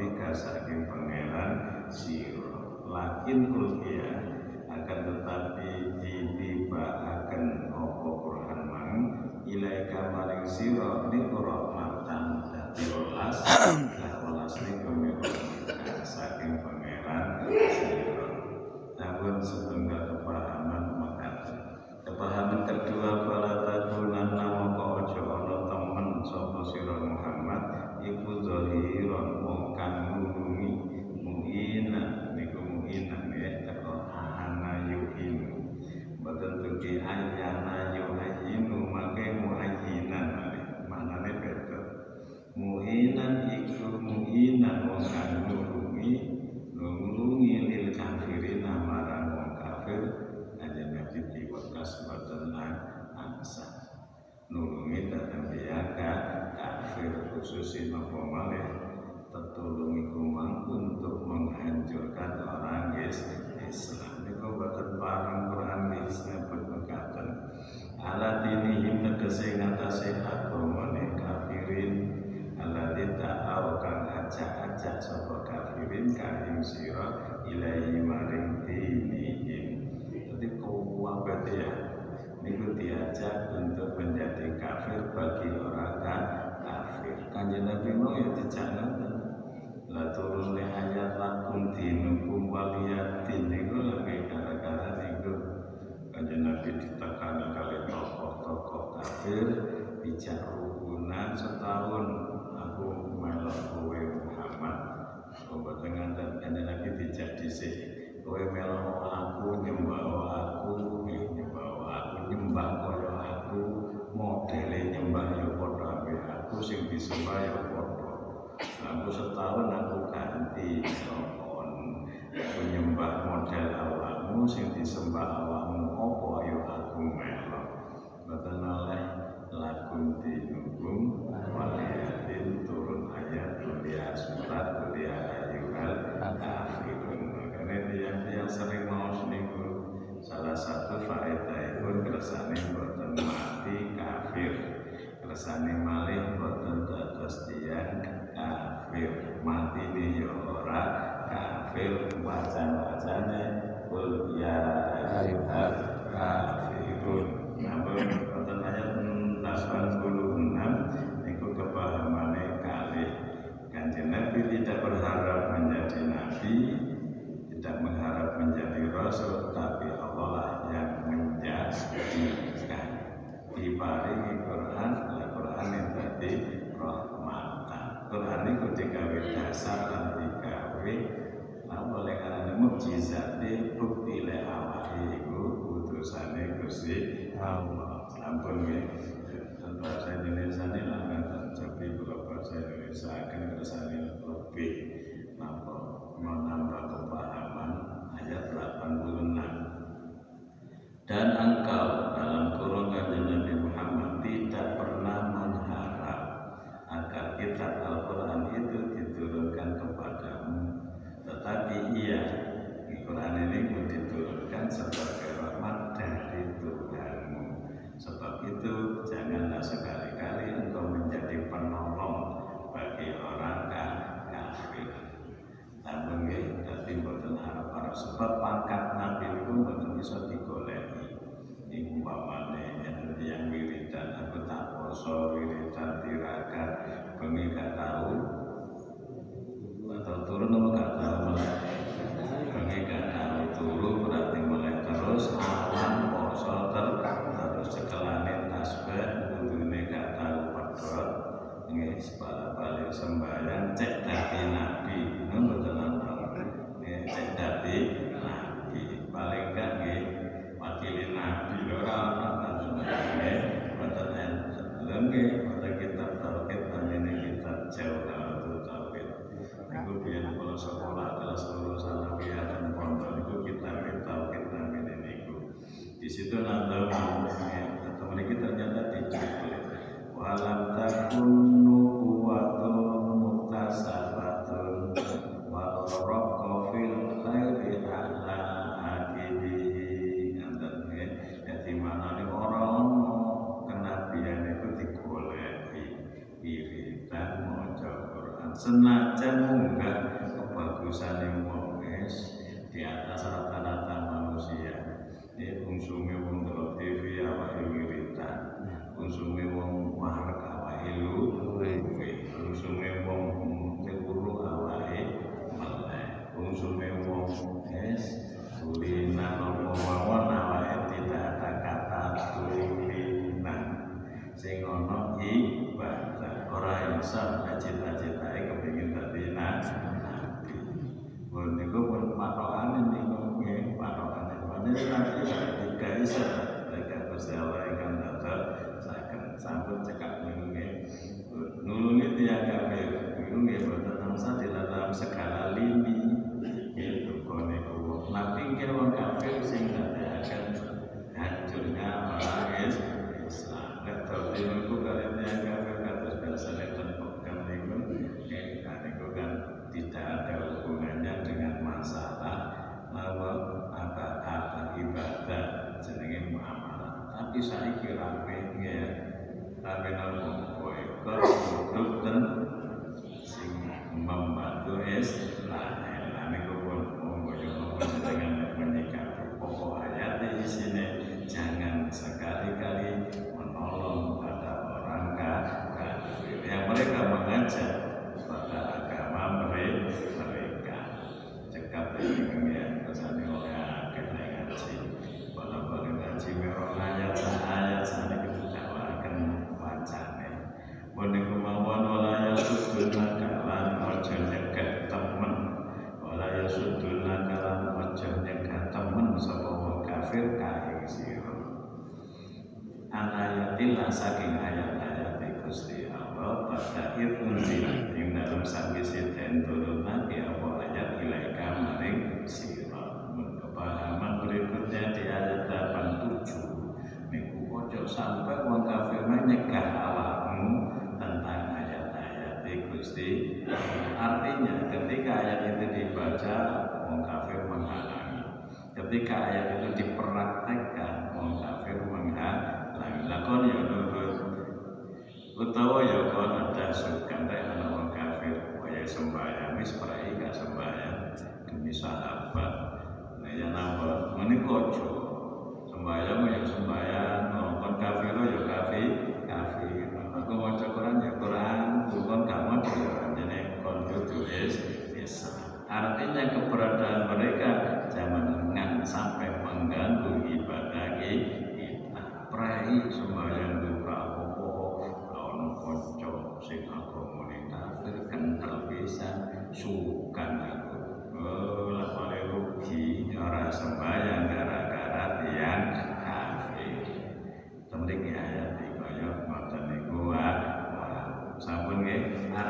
Rabbika saking pangeran siro lakin kulkia akan tetapi bahkan opo Quran mang? Ilaika maring siro nikro matan tanda diolas nulungi datang biakat kafir khususin nopo malih tertulungi kumang untuk menghancurkan orang Islam ini kau buatan parang Quran Islam mengatakan alat ini tegesi kesehatan agama kumani kafirin. Alat ta'au kang ajak-ajak sopa kafirin kahim sirah ilahi maring dinihim jadi kau wabat ya itu diajak untuk menjadi kafir bagi orang kafir. Kanjeng Nabi mau ya dijangan lah turun le hanya lakum dinukum waliyat ini itu lebih gara-gara itu kanjeng Nabi ditekan kali tokoh-tokoh kafir dijak rukunan setahun. Aku melok kowe. sore ini cantik agar kami nggak tahu. Atau turun apa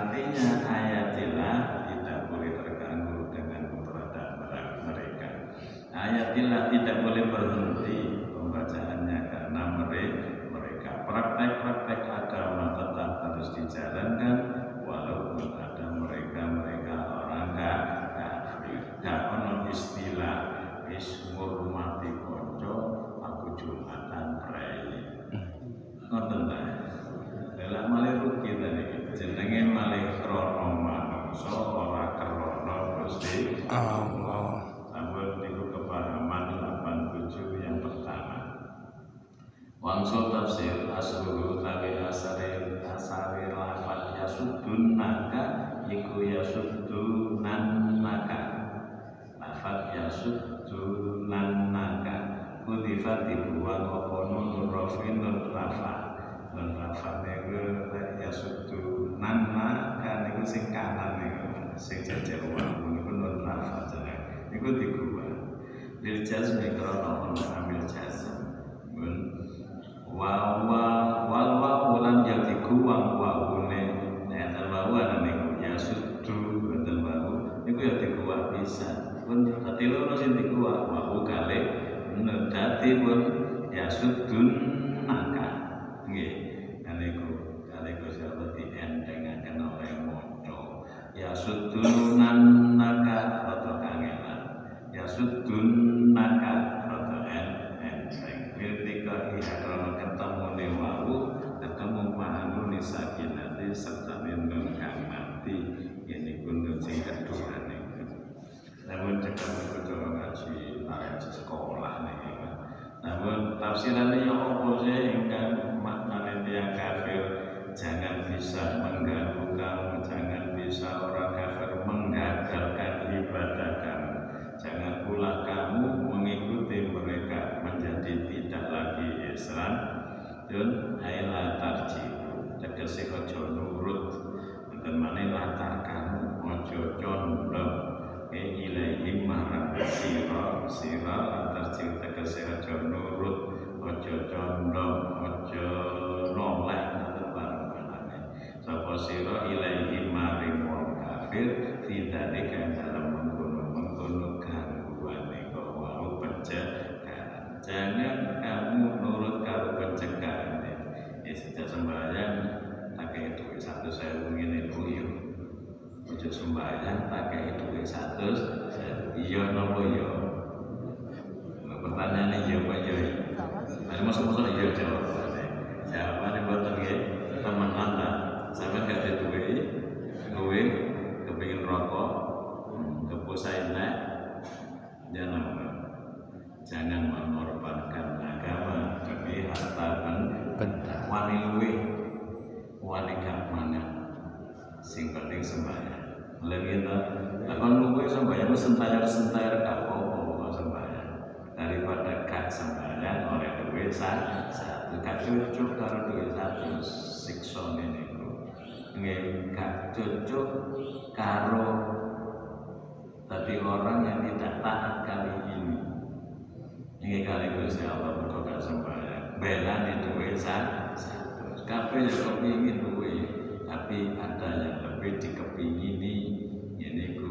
Artinya ayatilah tidak boleh terganggu dengan keberadaan mereka. Ayatilah tidak boleh berhenti pembacaannya karena mereka mereka praktek-praktek agama tetap harus dijalankan jajal wa niku nun lafadzah niku digubah lil jazmi karena Allah ambil jazm mun wawa wa wal wa ulan yang diguwang wa une neten wa ana niku ya sudu boten wa niku ya diguwang bisa. Pun tapi lo sing diguwang wa kale kali, dadi pun ya sudun. Sukun Islam yun hai tarji jiku tegese ojo nurut. Dan mana latar kamu ojo condong ke ilahi marang siro siro latar jiku tegese ojo nurut. Ojo condong ojo noleh atau barang barangnya sapa siro ilahi maring wong kafir tidak dalam sembahyang pakai itu satu saya mungkin ibu yo ojo sembahyang pakai itu satu iya nopo yo iya? nah, pertanyaan iya apa iya? Ada nah, masuk-masuk iya jawab. Jawabannya buat ya teman anda. Sampai gak ada duit duit kepingin rokok hmm, kepuasain naik jangan jangan mengorbankan agama demi harta benda. Wani gak mangan sing penting sembahyang. Lagi kita lakon luwe sembahyang sentayar sentayar apa-apa sembahyang. Daripada gak sembahyang oleh duit satu. Gak cocok karo duit satu siksa ini nggih gak cocok karo tadi orang yang tidak taat kali ini. Ini kali Gusti Allah mergo gak sembahyang. Belani duit satu kabeh ya kepingin duit tapi ada yang lebih dikepingini ini ku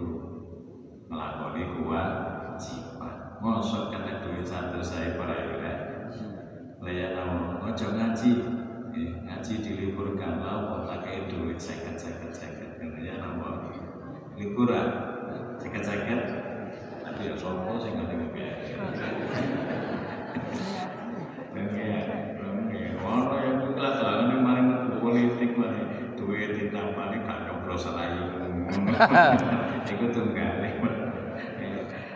melakoni kewajiban. Mosok kena duit satu saya perayaan Laya nama, ojo ngaji. Eh, Ngaji diliburkan. Lah, pakai duit? Seket seket seket. Ya nama, liburan. Seket seket Tapi ya sopo sih nggak ada Ono itu kelas ini maling politik maling duit ditampani gak nyoblos rayu. Iku tunggal.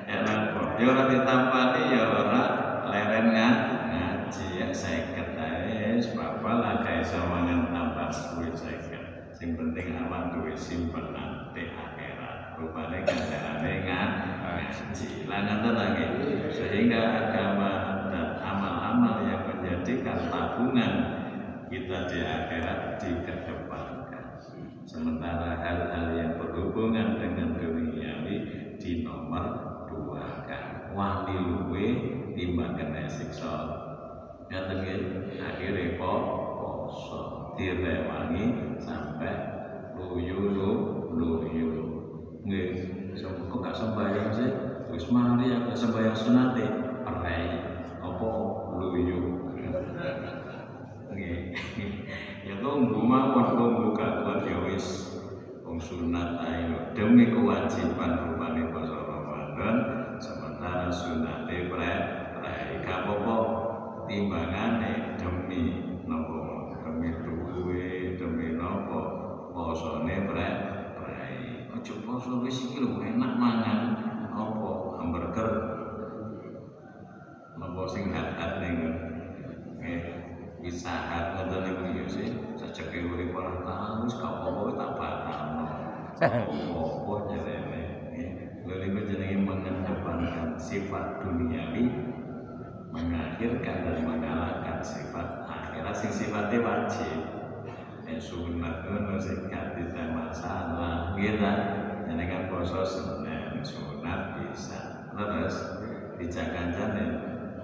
Ya lah, ya ora ditampani ya ora leren ngaji ya seket ae wis bapak lah kae sawangan tambah duit seket. Sing penting aman duit simpenan di akhirat. Rupane ganjarane ngaji. Lah ngoten lagi. Sehingga agama dan amal-amal yang menjadikan tabungan kita di akhirat dikedepankan. Sementara hal-hal yang berhubungan dengan duniawi di nomor dua kan. Wali luwe timbang kena siksa. Ngaten akhire po poso direwangi sampai luyu lu luyu. Nggih, kok gak sembahyang sih? Wis mari aku sembahyang sunate, perai apa luyu. Nggih. Tunggu gak kuat ya wis. Wong sunat ayo demi kewajiban rupane poso Ramadan sementara sunate pre pre gak apa-apa. Timbangane demi napa? Demi duwe demi napa? Posone pre pre ojo poso wis iki lho enak mangan apa hamburger. Napa sing hat-hat ning nggih wisahat ngoten niku ya sih sajake urip tahu wis gak apa-apa tak batalno apa jarene lha niku jenenge mengedepankan sifat duniawi mengakhirkan dan mengalahkan sifat akhirat. Sing sifatnya wajib. Ya sunat sing gak tidak masalah gitu jenengan poso Senin sunat bisa. Terus? Dijagan-jagan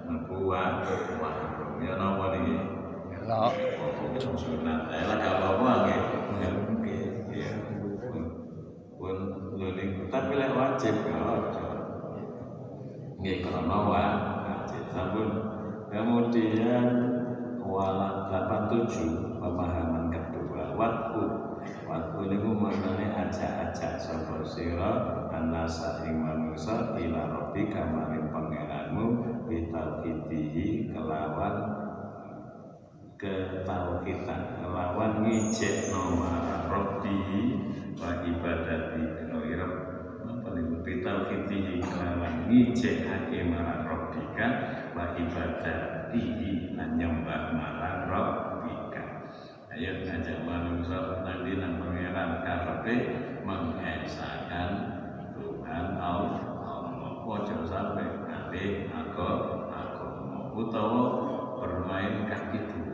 membuat warung ya napa niki Niku tapi lek wajib aja. Nggih krana wajib. Sampun. Kemudian wala 87 pemahaman kedua waktu waktu niku maknane ajak-ajak sapa sira anasa ing manusa ila rabbika maring pangeranmu bitauhidihi kelawan ketauhidan lawan ngijek nomor Rabbi wa ibadati kira apa nih bitauhidihi lawan ngijek hake marang Rabbika wa ibadatihi lan nyembah marang Rabbika ayo ngajak manusia nanti nang pangeran karepe mengesakan Tuhan Allah. Ojo sampai nanti aku aku utawa bermain kaki dua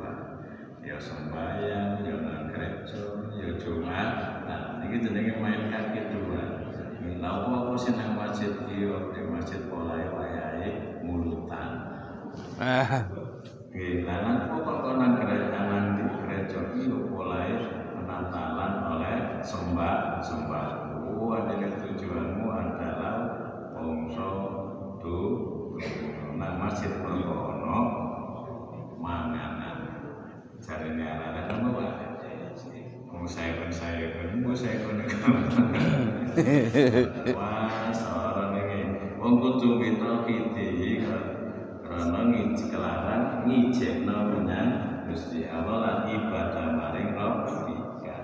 ya sembahyang ya nang gereja ya jumat nah ini jenenge main kaki dua Lha apa aku sing nang masjid iki di masjid polahe wayahe mulutan. ah, Nggih, lah nang kok kok nang gereja nang di gereja iki yo polahe penatalan oleh sembah sembah. Oh, ada tujuanmu adalah bangsa tu nang masjid Purwono manganan. Jarine anak-anak apa Pak? Mau saya pun saya pun, mau saya pun Wah, seorang ini. Wong kudu mitra kiti Karena ngiji kelaran Ngijekno menyang Gusti Allah ibadah maring Rabbika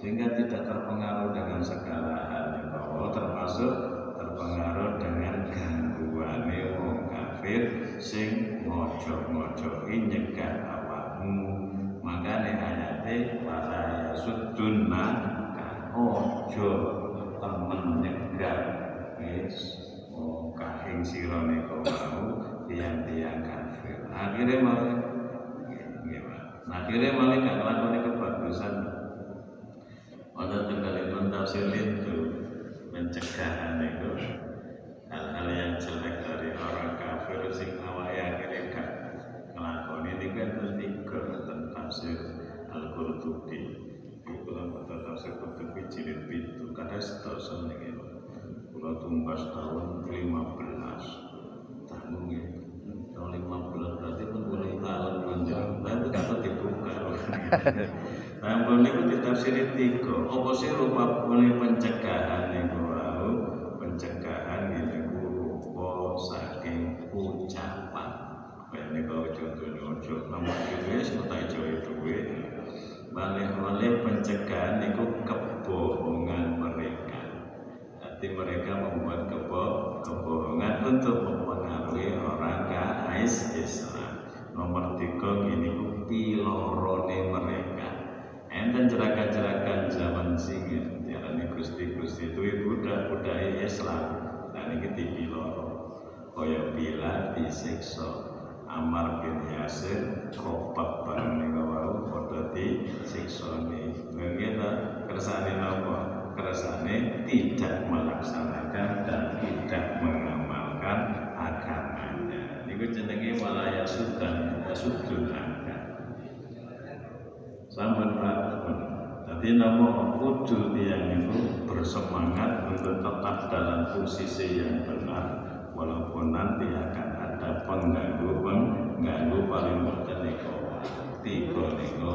Sehingga tidak terpengaruh dengan segala hal yang bahwa Termasuk terpengaruh dengan gangguan wong kafir sing ngojo-ngojoki nyegah makane ayate wala yasuddunna ojo temen nyegah wis oh kahing sira nika mau tiang-tiang kafir. Akhirnya malah nggih Pak. Akhirnya malah gak nglakoni kebagusan. Wonten tenggalipun tafsir itu pencegahan itu hal-hal yang jelek dari orang kafir sing awake akhirnya gak nglakoni ini kan tiga tentang tafsir Al-Qurtubi itu lah kata tafsir Qurtubi jilid pintu kada sedoso niki kula tumbas tahun 15 tahun ya tahun 15 berarti pun boleh tahun menjelang nah itu kata dibuka Nah, boleh itu ditafsiri tiga. Apa sih rupa boleh pencegahan niku wau? Pencegahan niku rupa saking ucapan. Kayak niku contohnya ojo nomor duwe sekotai jowe duwe. Balik-balik pencegahan niku kebohongan mereka. Jadi mereka membuat kebo kebohongan untuk mempengaruhi orang kais Islam. Nomor tiga gini ku pilorone mereka. Enten jerakan-jerakan zaman singit diarani gusti-gusti itu budak-budaya Islam. Dan ini dipiloro kaya bila disiksa. Amar bin Yasir kopak barang nika wau padha ni ngene kersane napa? Kersane tidak melaksanakan dan tidak mengamalkan agamanya. Niku jenenge walaya sudan sudun sampun prapun. Jadi nama kudu tiang itu bersemangat untuk tetap dalam posisi yang benar walaupun nanti akan ada pengganggu pengganggu paling boten niku tiga niku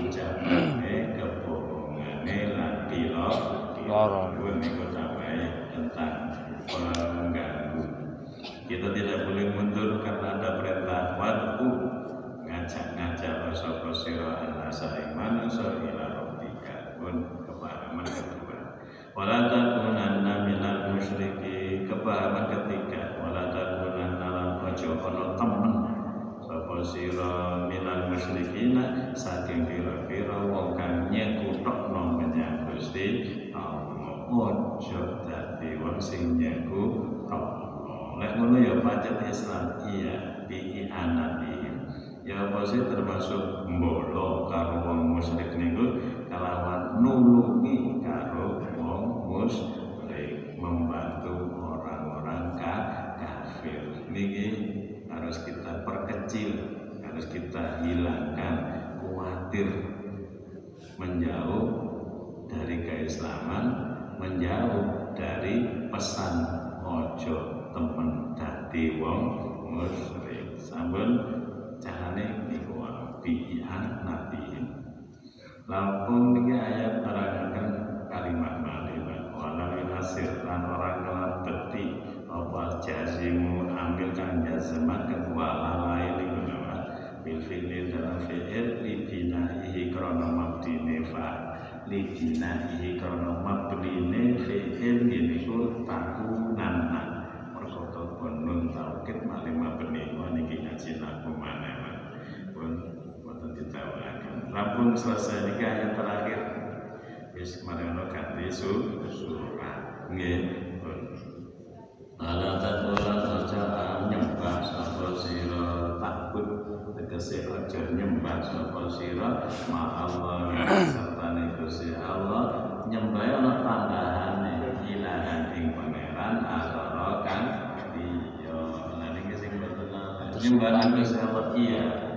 ucapane kebohongane lan pilo Loro. niku tambahi tentang pengganggu kita tidak boleh mundur karena ada perintah ngajak-ngajak sapa sira anasa ing manungsa ila rabbika pun kepahaman kedua wala takunanna minal musyriki kepahaman ketiga. Wala takunanna lan ojo ana temen. Sapa sira minal musyrikina saking pira-pira wong kang nyekutokno menyang Gusti Allah. Ojo dadi wong sing nyekutokno lek ngono ya pacet Islam. Iya bi anatihim ya apa sih termasuk mbolo karo wong musyrik niku kalawan nulungi karo wong musyrik membantu orang-orang ka- kafir. Niki harus kita perkecil harus kita hilangkan khawatir menjauh dari keislaman menjauh dari pesan ojo temen dadi wong musyrik. Sampun carane niku bi'an nabiin lampung niki ayat nerangaken kalimat malih wala yasir lan orang kelan beti apa jazimu ambil kang jazmaken wala lain niku nama bil fi'li dalam fi'il libinaihi krono mabdine fa libinaihi krono mabdine fi'il niku takunan perkara bonun taukid malih mabni niki ngaji pun ditawakan rampung selesai niki ayat terakhir. Wis kemarin ono ganti su surat. Nggih ala tatulan aja nyembah sapa sira? Takut tegese aja nyembah sapa sira? Ma Allah sertane Gusti Allah. Nyembah ana tambahane ilahan ing pangeran asara kang iya. Lan iki sing boten nyembah Gusti Allah iya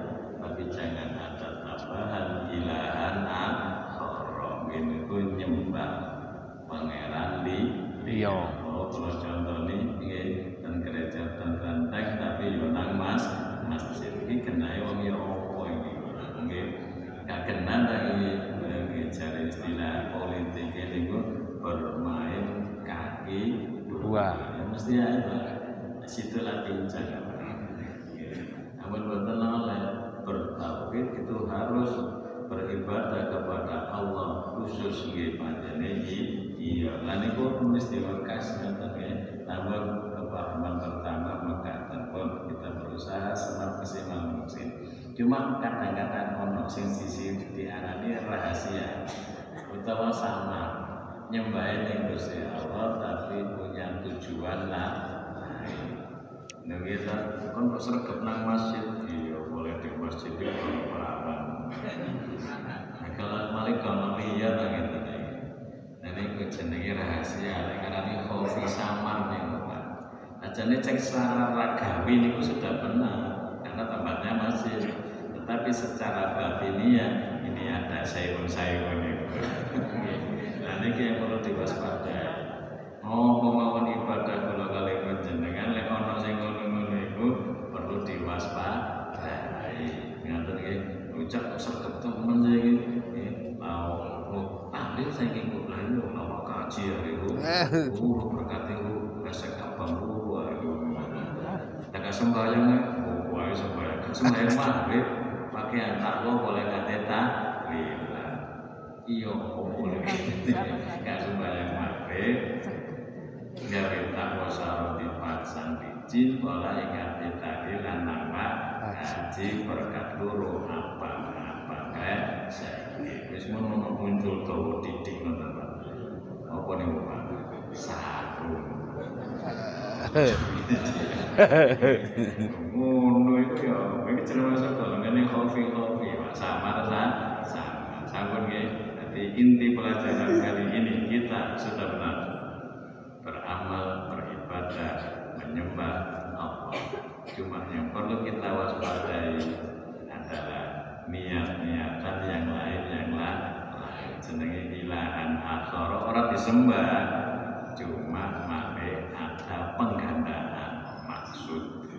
tapi jangan ada tambahan ilahan akhara ini ku nyembah pangeran di Iya. Oh, kalau contoh nih, nggih, dan gereja dan kelenteng, tapi yo nang mas, masjid ini kena wong yo opo ini, nggih, gak kena lagi, nggih, cari istilah politik ini ku bermain kaki Dua. Ya, mesti ada, situlah pincang. Namun betul oleh bertauhid itu harus beribadah kepada Allah khusus nggih panjene iya lan niku mesti wekas ngoten nggih namun kepahaman pertama mekaten pun cuma kadang-kadang ono sing sisi diarani rahasia utawa sama. Nyembahin yang Gusti Allah tapi punya tujuan lah. Nah kita kan kok sergap nang masjid? Iya boleh di masjid kalau perawan kalau malik kalau nang itu nih nah ini jenenge rahasia karena ini khofi samar nih Pak. Aja nih cek secara ragawi ini sudah benar karena tempatnya masjid. Tetapi secara batiniah ini ada sayun-sayun itu nah ini yang perlu diwaspadai. Oh, pemawon ibadah kula kali panjenengan lek ana sing ngono-ngono iku perlu diwaspadai. Ngaten nggih, ucap sergap temen. Mau tahlil saking kula lho lama kaji ya iku. Oh, berkat iku resek abang kula iku. Tak sembahyang oh, wae sembahyang. Sembahyang maghrib pakaian takwa boleh kate tahlil. Iya, boleh. Gak sembahyang maghrib gawe takwa saroti patsan biji pola ingati tadi lan nama haji berkat loro apa apa kae saiki wis mun muncul dawa titik ngoten apa. Niku Pak sarung ngono itu ya. Iki jenenge sekolah ngene kopi kopi Pak samar sa? Sama. Sampun nggih. Jadi inti pelajaran kali ini kita sudah benar. Beramal, beribadah, menyembah Allah. Cuma yang perlu kita waspadai adalah niat-niatan yang lain yang lain. Jenenge ilahan akhara orang disembah, cuma make ada penggandaan maksud.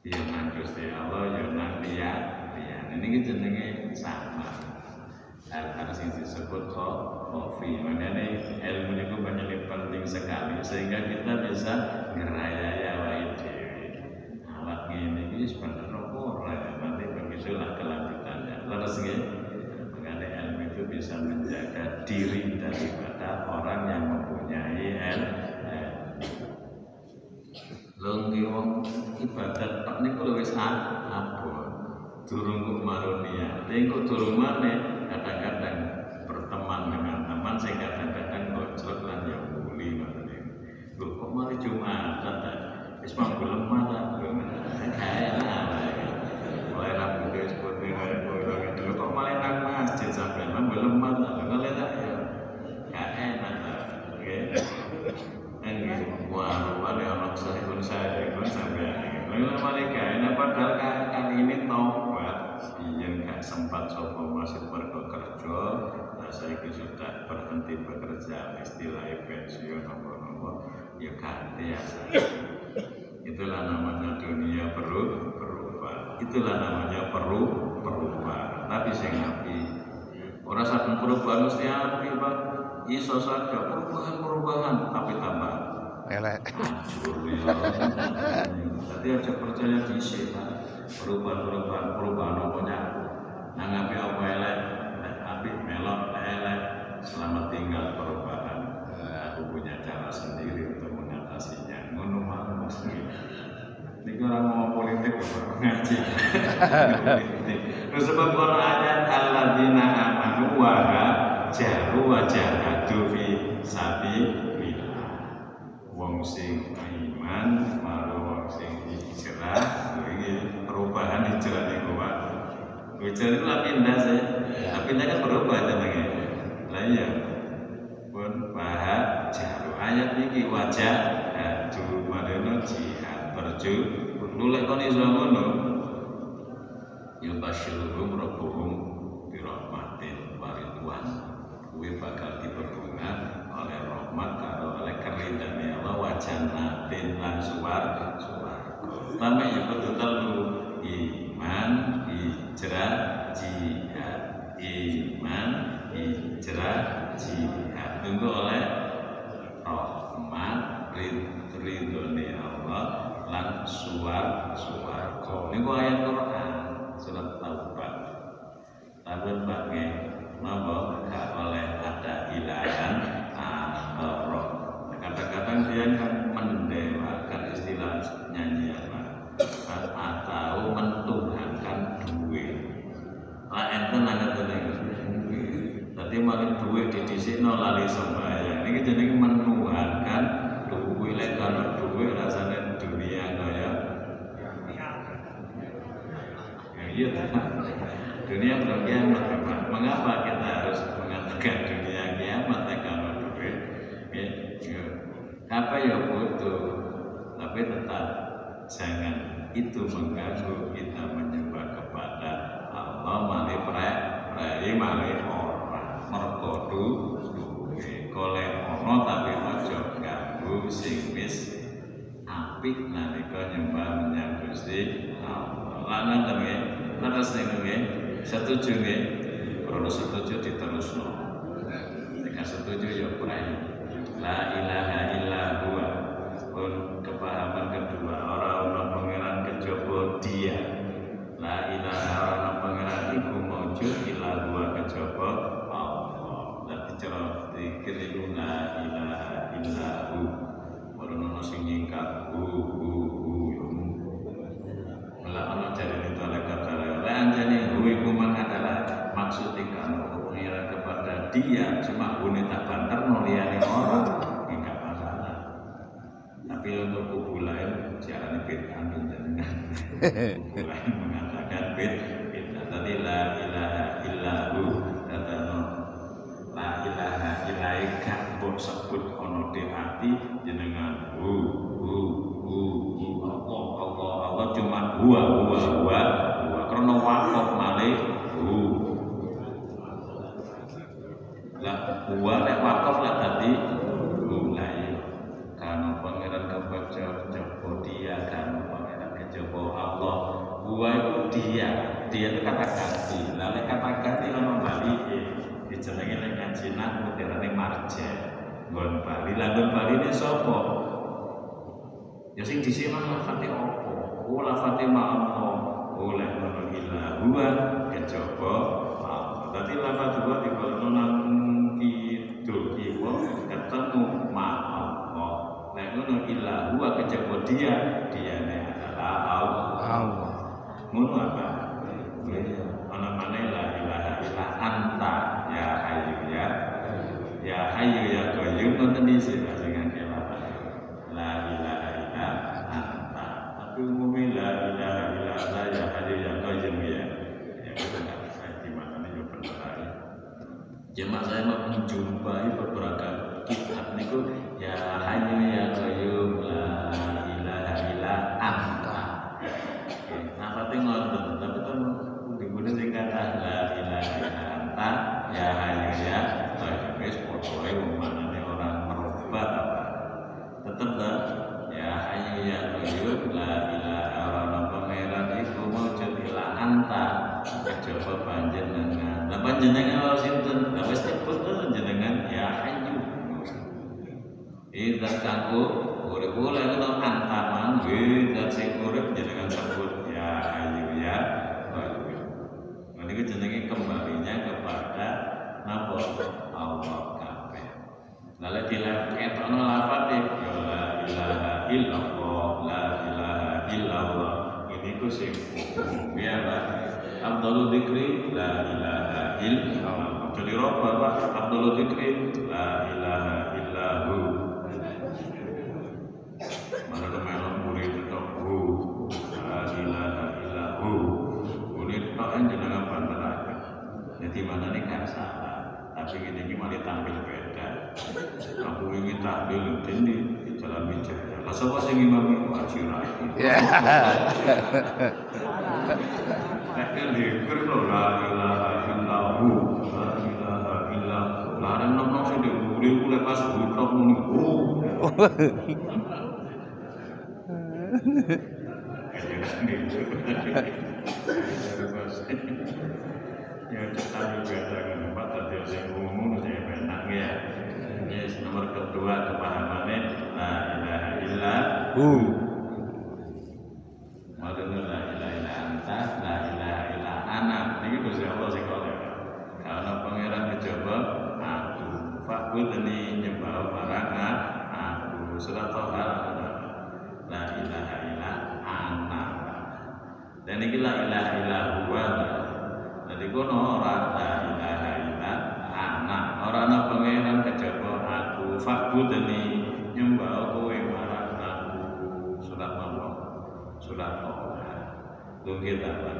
Ya nang Gusti Allah, ya nang dia, dia. Ini jenenge sama hal-hal yang disebut kofi makanya ilmu itu banyak penting sekali sehingga kita bisa ngerayaya wae dewi alat ini ini sebenarnya orang nanti begitulah kelanjutannya leres nggih makanya ilmu itu bisa menjaga diri daripada orang yang mempunyai ilmu Lengki wong ibadat tok niku wis apa durung kok maronia ning kok durung kadang-kadang berteman dengan teman sing kadang-kadang gojlok lan ya muli niku. Lho kok mari Jumatan ta? Wis manggo lemah ta? Kae lah. Mulai kowe ngene. Lho kok malah nang masjid sampean manggo lemah padahal kali ini taubat Biyen gak sempat sopo masih mergo kerja. Nah saya sudah berhenti bekerja Istilahnya pensiun apa-apa. Ya ganti ya Itulah namanya dunia perlu berubah Itulah namanya perlu berubah Tapi saya ngapi Orang satu perubahan mesti api pak. Iso saja perubahan-perubahan Tapi tambah. Elek. hancur ya. Jadi aja percaya di Pak perubahan-perubahan perubahan pokoknya nanggapi apa elek? Tapi melok elek. Selamat tinggal perubahan. Aku punya cara sendiri untuk mengatasinya. Ngono mau mesti ini orang mau politik baru ngaji. Terus sebab Quran ayat alladzina amanu wa jaru wa jahadu sabilillah. Wong sing iman maru wong sing hijrah perubahan hijrah niku Pak. Hijrah itu lah pindah sih. Tapi pindah kan berubah jenenge. Lah iya. Pun bahas jaru ayat iki wajah hadu marino jihad terju nulek kon iso ngono. Yubasyiruhum rabbuhum bi rahmatin wa ridwan. Kuwi bakal diberbunga oleh rahmat karo oleh keridane Allah wajanatin lan suwar suwar. Lama ya betul telu iman, hijrah, jihad, iman, hijrah, jihad. Tunggu oleh rahmat, ridhone Allah, lan suar. Ini ayat Quran surat Taubah. Tabun pakai napa gak oleh ada ilahan akhirah. Kadang-kadang dia kan tenan ngeten niku. Dadi makin duwe didhisikno lali sembahyang. Niki jenenge menuhankan duwe duit ana duit rasanya dunia Ya. iya dunia belum kiamat Bapak. Mengapa kita harus mengatakan dunia kiamat ya kalau duit? Ya, apa ya butuh? Tapi tetap jangan itu mengganggu kita menyembah kepada Allah malih prek prei malih orang mergo duwe golek tapi aja ganggu sing wis apik nalika nyembah menyang Gusti Allah. Lan nggih. Terus nggih. Setuju nggih. Kalau setuju diterusno. Nek setuju ya prei. La ilaha illa huwa. Pun kepahaman kedua orang orang pangeran kejaba dia. La ilaha nyingkat hu hu hu ana jarene malaikat dalil. Lah anjane hu iku adalah maksud ikan pengiran kepada dia cuma hune tak banter no liyane orang enggak masalah. Tapi untuk kubu lain jarane bid'ah jenengan. Kubu lain mengatakan bid bid'ah. Tadi la ilaha illa hu datano la ilaha ilaika mbok sebut ono di hati jenengan hu hu hu hu Allah Allah Allah cuma huwa huwa huwa huwa karena wakaf malih hu lah huwa lek wakaf lah tadi hu lah iya karena pangeran kebaca jabo dia karena pangeran kejaba Allah huwa itu dia dia itu kata ganti. Lah lek kata ganti ono bali dijenengi nek ngaji nahwu diarani marja. Nggon bali. Nggon bali ini sapa? Ya sing disimak lafate apa? Oh lafate Allah oleh ngono ila huwa kejaba Allah dadi lafat huwa dibalono nang kidul ketemu ma Allah nek ngono ila huwa kejaba dia diane adalah Allah. Ngono apa ana mana la ilaha illa anta ya hayyu ya. Ya hayyu ya qayyum. Ngoten dhisik sing ngake la ilaha illa anta. Tapi umumnya la ilaha illa anta ya hayyu ya qayyum ya. Ya itu nggak bisa gimana nih benar Jemaah saya mau menjumpai beberapa kitab niku ya hayyu ya qayyum. La ilaha illa anta Nafate ngoten, tapi kan digune sing kata la ilaha anta ya hayyu ya qayyum wis pokoke umpamane orang merobat apa. Tetep ta ya hayyu ya qayyum la ilaha illa pangeran iku maujud ila anta kejaba panjenengan. Lah panjenengan ora sinten? Lah wis nyebut to jenengan ya hayyu. Idan kanggo urip oleh kena antaman nggih dan sing urip jenengan sebut ya ayu ya qayyum. Nah niku jenenge kembalinya kepada napa Allah kabeh. Lalu ya la ilaha illallah la. Ini ku sing ya. Abdul Dikri la ilaha. Jadi Abdul Dikri la ilaha illahu. Mana hu la ilaha illahu. Kan. Jadi mana nih gak salah. Tapi ini ini malah tampil beda. Aku ingin tampil ini di jalan Wijaya. Lah sapa sing imam iku Rai. Ya. Nek likur lho la ilaha. La ilaha illallah. Larang nom-nom sing diuri ku lepas butok muni. Oh. Ya kita juga lupa tadi yang umum ya. Yes, nomor kedua kepahamannya la ilaha illa Hu. Maksudnya la ilaha illa anta, la ilaha illa ana. Ini Gusti Allah sing kok Karena pangeran kejaba aku. Fakut ini nyembah barang aku. Surat Toha la ilaha illa ana. Dan ini la ilaha illa huwa. Jadi kono ora la ilaha illa ana. Ora ana ini nyembah kowe marang aku. Surat Allah surat Toha. Tunggu apa?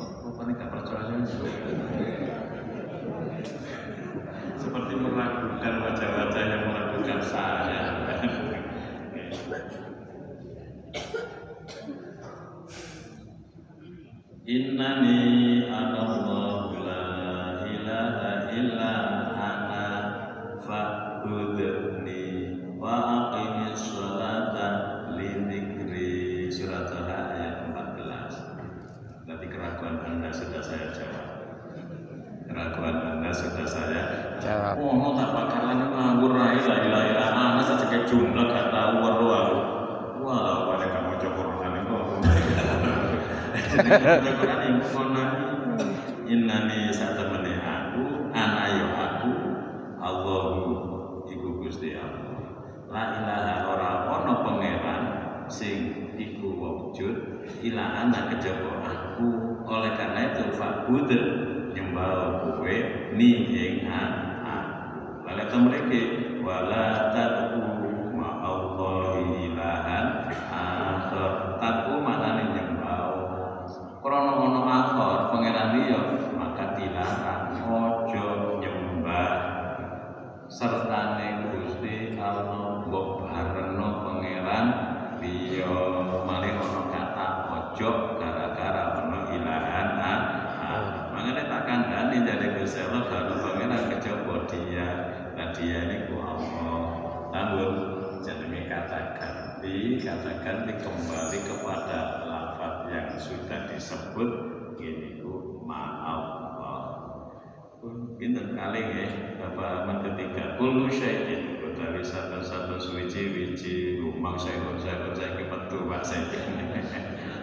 Apa nih gak percaya? Seperti meragukan wajah-wajah yang meragukan saya. Innani anallahu la ilaha illa ana fa'budni wa aqimis sholata li dzikri surat ayat 14 Berarti keraguan Anda sudah saya jawab Keraguan Anda sudah saya Jawab. Oh, tak bakalan ngawur la ilaha illa ana saja kayak jumlah gak tahu weru aku. Wah, pada kamu itu. Jadi kono Innani aku, ana yo aku, Allahu iku Gusti Allah. La ilaha ora ono pangeran sing iku wujud kejaba aku. Oleh karena itu fa'bud nyembah kowe ni ing aku. Lalu kita mereka disebut ku ma'allah Pinten kali ya Bapak aman ketiga Kulu syai'in Dari satu-satu suci wiji Rumah saya saya saya kepetu Pak saya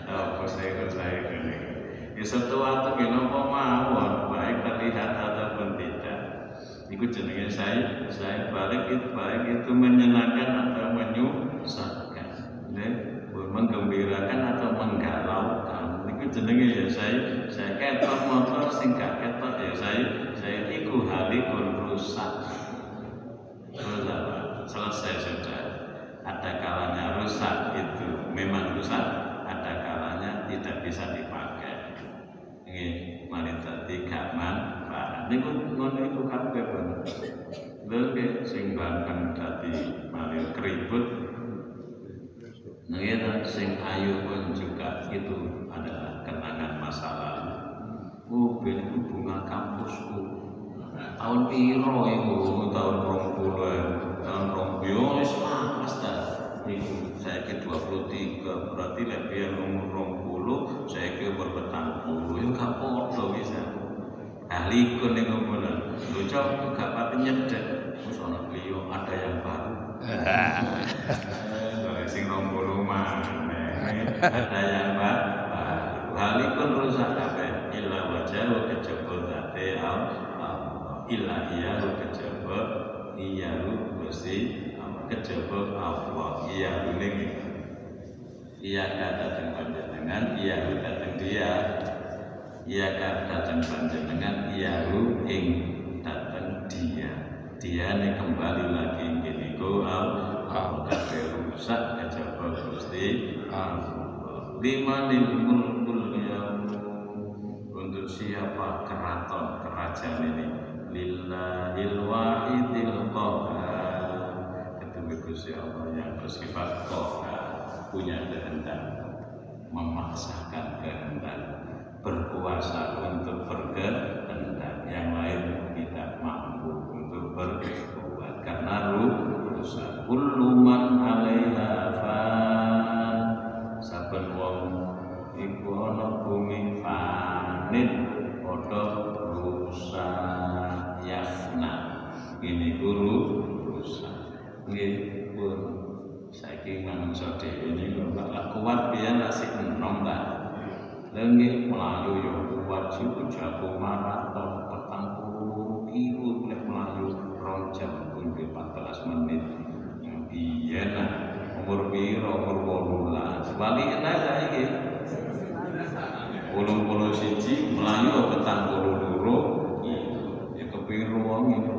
Apa saya saya ini Ya sesuatu yang apa mawon baik terlihat ataupun tidak. Itu jenenge saya, saya balik itu baik itu menyenangkan atau menyusahkan. Menggembirakan atau menggalaukan. Itu jenenge ya saya, saya ketok motor sing ketok ya saya, saya iku halikun rusak. Terus apa? Selesai sudah. Ada kalanya rusak itu memang rusak, ada kalanya tidak bisa dipakai nggih mari dadi gak manfaat niku ngono iku kabeh pun lha sing bahkan dadi mari keribut nggih ta sing ayu pun juga itu kenangan masa lalu oh ben iku bunga kampusku. Tahun piro iku? Tahun 20 tahun 20 yo wis mas ta? Iku saiki 23 berarti lek biyen umur 20 saiki umur petang puluh. Yo gak padha bisa ahli kun ning ngono lho cok gak pati nyedek wis ana liyo ada yang baru. Eh sing 20 maneh. Ada yang baru ahli kun rusak kabeh illa wajah kejaba zate Allah illa iya kejaba iya Gusti kejaba Allah iya ning iya kata teng panjenengan iya dateng dia. Iya kata dateng panjenengan iya ing dateng dia. Dia nih kembali lagi gini go Allah kabeh rusak kejaba Gusti Allah. Limanil mulkul siapa keraton kerajaan ini. Lillahil wahidil qahar ketemu Gusti Allah yang bersifat qahar punya kehendak. Memaksakan kehendak. Berkuasa untuk berkehendak. Yang lain tidak mampu untuk berbuat. Karena rusak. Kullu man 'alaiha saben wong iku ana bumi fanin padha rusak yafna ini guru rusak. Nggih pun saiki manungsa dhewe niku lak kuat biyen asik enom ta Lengi melayu yo kuat jiwa jago maraton petang puluh kilo lek melayu rong pun 14 menit. Biyen umur piro? Umur 18 balik enak saiki puluh puluh siji petang puluh loro ya kepiro wong itu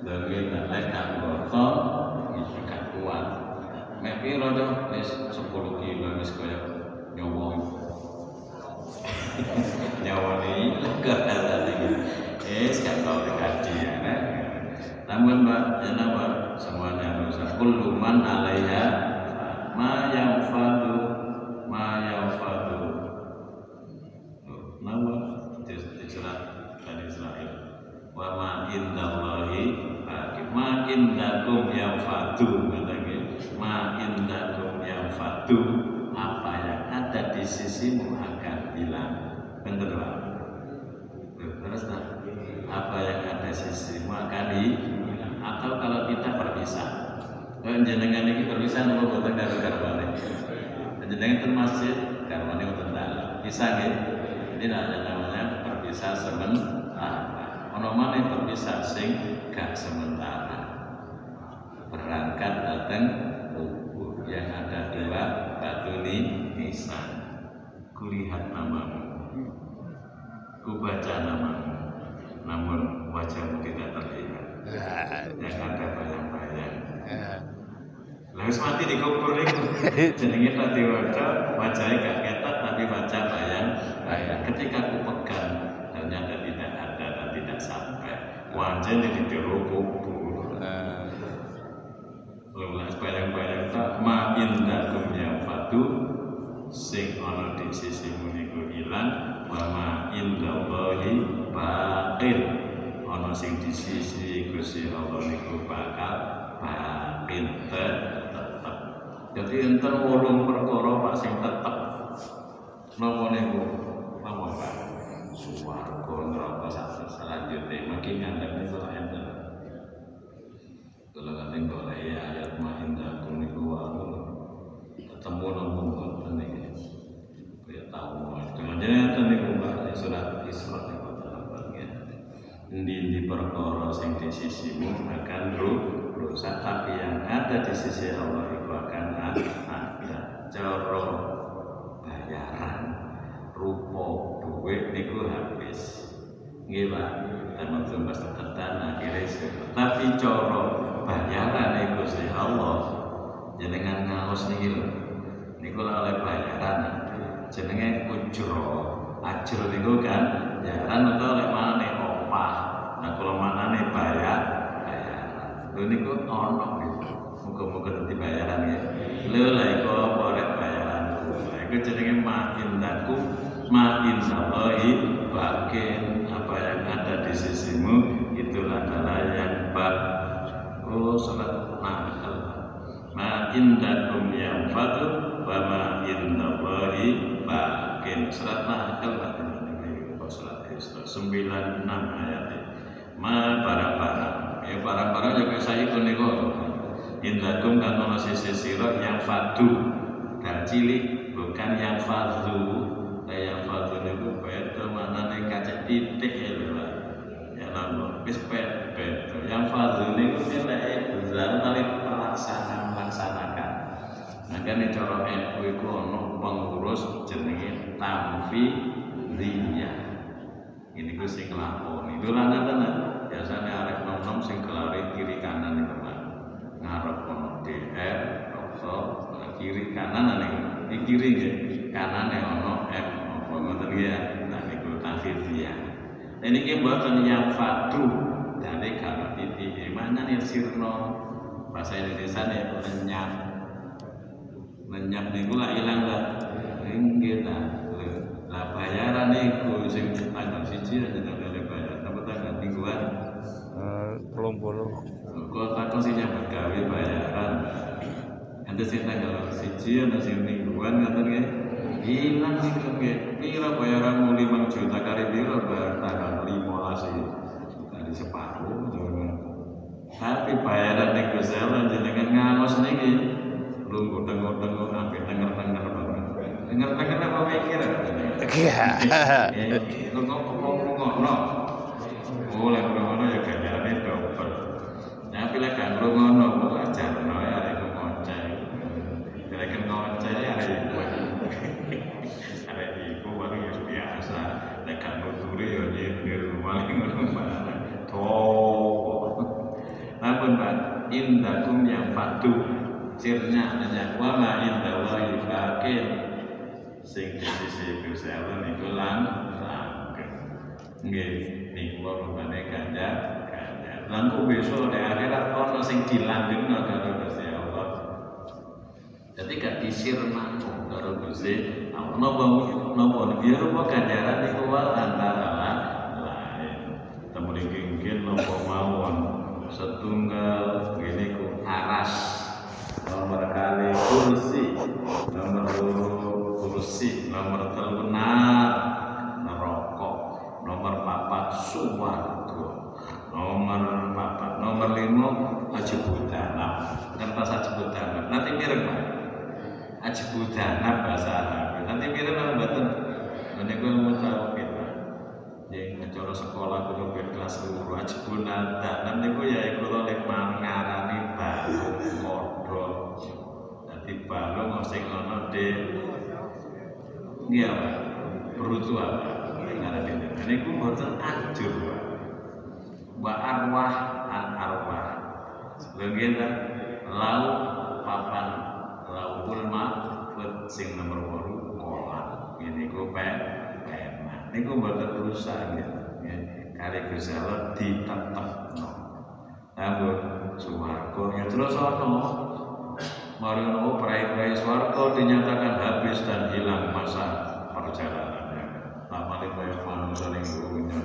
Lagi nak lek gak ngoto iki gak kuat. Mek piro to? Wis 10 kilo wis kaya nyowo. nyawa ini gak ada lagi eh sekarang tahu dikaji ya kan namun mbak ya nama semuanya dosa kulluman alaiha ma yanfadu ma yanfadu nama dicerat Bani Israel wa ma indallahi baqi ma indakum yanfadu katanya. Ma indakum yanfadu apa yang ada di sisimu akan hilang. Bener Pak? Terus tak apa yang ada di sisimu akan hilang atau kalau kita berpisah? Kalau jenengan ini berpisah nopo boten karo garwane. Jenengan ten masjid garwane boten dalam bisa nggih? Ini namanya berpisah sementara. Ono maneh berpisah sing gak sementara berangkat datang kubur yang ada dua batu nisan kulihat namamu. Ku baca namamu. Namun wajahmu tidak terlihat. Yang ada bayang-bayang. Lah wis mati di kubur niku jenenge tadi waca wajahnya gak ketat tapi wajah bayang bayang ketika aku pegang ternyata tidak ada dan tidak sampai. Wajahnya di jero kubur lulas bayang-bayang tak ma indakum yang fatu sing ana di sisimu niku ilang wa ma indallahi baqin. Ana sing di sisi Gusti Allah niku bakal baqin tetep. Jadi enten wolung perkara Pak sing tetep. Napa niku? Napa Pak? Swarga neraka sak selanjutnya. Makin ngandhap niku enten boleh ya ayat mahinda kuniku waru ketemu nongkrong boten iki kaya tahu dengan jenengan niku Mbak surat Isra niku terapkan ya. Di di perkara sing di sisimu akan rusak. Tapi yang ada di sisi Allah itu akan ada cara bayaran. Rupa duit niku habis. Nggih Pak. Waktu pas tetetan akhirnya tapi cara bayaran niku Gusti Allah. Jenengan ngaos niki lho niku oleh bayaran. Jenenge ujro. Ajro niku kan bayaran atau oleh mana nih opah. Nah mana nih bayar bayaran. Lho niku ono gitu muga-muga dadi bayaran ya. Lho lah iku apa rek bayaran? Iku jenenge ma indaku ma indallahi bakin apa yang ada di sisimu itulah adalah yang bak oh salat nakal ma indakum yang fadu wa ma indallahi bakin. Salat nakal salat Isra 96 ayat ma barang-barang ya barang-barang juga saya ikut niku indakum kan ono sisi sira yang fadu dan cilik bukan yang fadu nah yang fadu niku beda manane kacek titik ya lho Pak. ya beda yang fadu niku nilai besar kali pelaksana melaksanakan. Makanya cara NU iku ono pengurus jenenge tamfi ini ku sing lakoni itu lanang tenan biasanya arek nom-nom sing kelari kiri kanan itu Pak ngarep ono DR nah, kiri kanan nih di kiri nggih. Kanane ono M apa ngoten ya nah niku tafidiyah ini ki mboten yang fatu sirno bahasa Indonesia nih lenyap lenyap niku lah ilang lah nggih ta lah bayaran niku sing tanggal siji aja tanggal bayar apa tanggal mingguan belum belum Kau takut sih nyambut gawe bayaran. Ada sih tanggal siji, ada sih mingguan. Hilang sih kan ya. Pira bayaran mau lima juta kali pira bayar tanggal lima sih. Dari separuh. Tapi bayaran nih gue sel jenengan ngangos niki. Lu ngutang-ngutang sampai denger-denger banget. Denger-denger apa mikir? iya Lu ngomong-ngomong Boleh ngono ya ganjarane double. Tapi lek gak ngono kok ajarno ya arek ngoceh. Lek ngoceh ya arek iku. Arek iku wae ya biasa. Lek gak nuturi ya nyindir paling ngono banget. Toh. Namun Pak, indakum yang fatu sirnya nanya wa ma inda wa fakir sing di sisi Gusti Allah niku lang langgeng. Nggih, niku rupane ganjar ganjar. Lan besok di akhirat ono sing dilanggengno karo Gusti Allah. Jadi gak disirna karo Gusti Allah. Napa napa biar apa ganjaran niku antara lain. Temu iki mungkin napa mawon setunggal kali kursi nomor kursi nomor telu nar neraka nomor papat suwarga nomor papat nomor lima aji budana. Kertas aji budana. Nanti mirip pak. Aji budana bahasa Arab nanti mirip apa betul nanti gue mau tahu kita yang cara sekolah kulo ben kelas loro aji budana. Nanti gue ya kulo lek mangarani kodok dadi balung sing ana de Iya, Pak. Berutu apa? Ngarep ini. Ini ku boten ajur. Wa arwah an arwah. Lengena lau papan laukul mahfud sing nomor waru kolam. Ini ku pe pena. Ini ku boten urusan ya. Kali Gusti Allah ditetepno. Namun suwarga ya terus ono Mari nopo perai-perai swarga dinyatakan habis dan hilang masa perjalanannya. Lama kaya manusia ning dunya.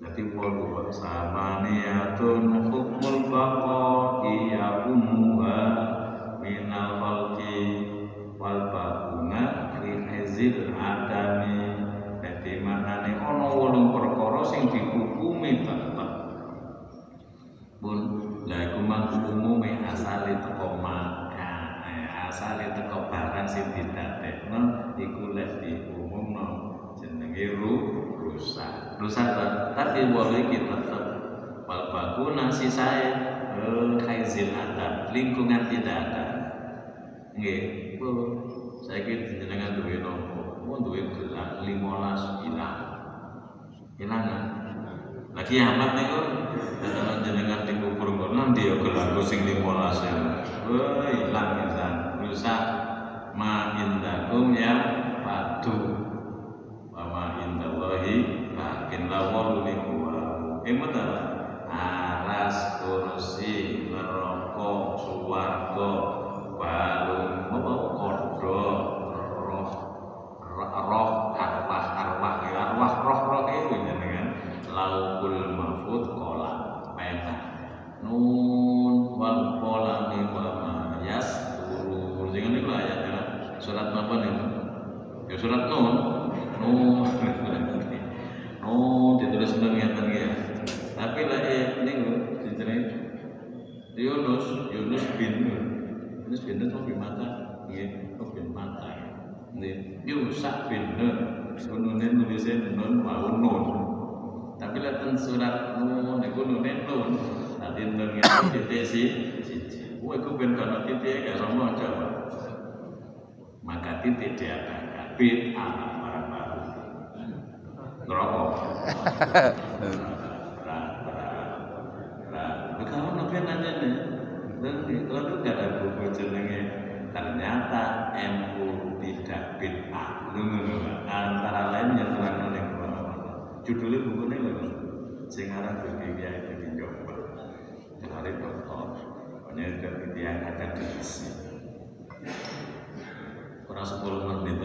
Jadi walu samaniyatun hukmul baqai ya ummuha minal khalqi wal baquna fi hizil asale teko barang sing didadekno iku lek diumumno jenenge ru rusak. Rusak ta, tapi wae iki tetep wal bakuna sisae eh khaizil adab, lingkungan tidak ada. Nggih, Bu. Saiki jenengan duwe nopo? Mun duwe gelang 15 hilang. Hilang kan? Lagi amat niku dalam jenengan dikubur ngono dia gelang sing 15 ya. Wah, ilang Rusak ma indakum ya fatu. Wa ma indallahi lakin lawal niku Emot apa? Aras kursi neraka suwarga balung apa kodo roh roh arwah surat nun. Nun nun ditulis nun ngeten ya tapi lah eh ini gue dicerit Yunus Yunus bin Nun Yunus bin Nun bin mata nggih oh bin mata ya nggih Yusak bin Nun Nunnya nulisnya Nun mau Nun. Tapi lihat surat nun itu nunnya nun. Nanti nun yang titik si wah itu ben kono titik gak sama coba. Maka titik diadakan bid anak barang baru ngerokok kalau nabi nanya nih dan itu gak ada buku jenenge ternyata MU tidak bid'ah antara lain yang terang oleh judulnya bukunya lho sing aran Gusti Kiai iki Jombang Hari Doktor. Pokoknya dia akan diisi kurang 10 menit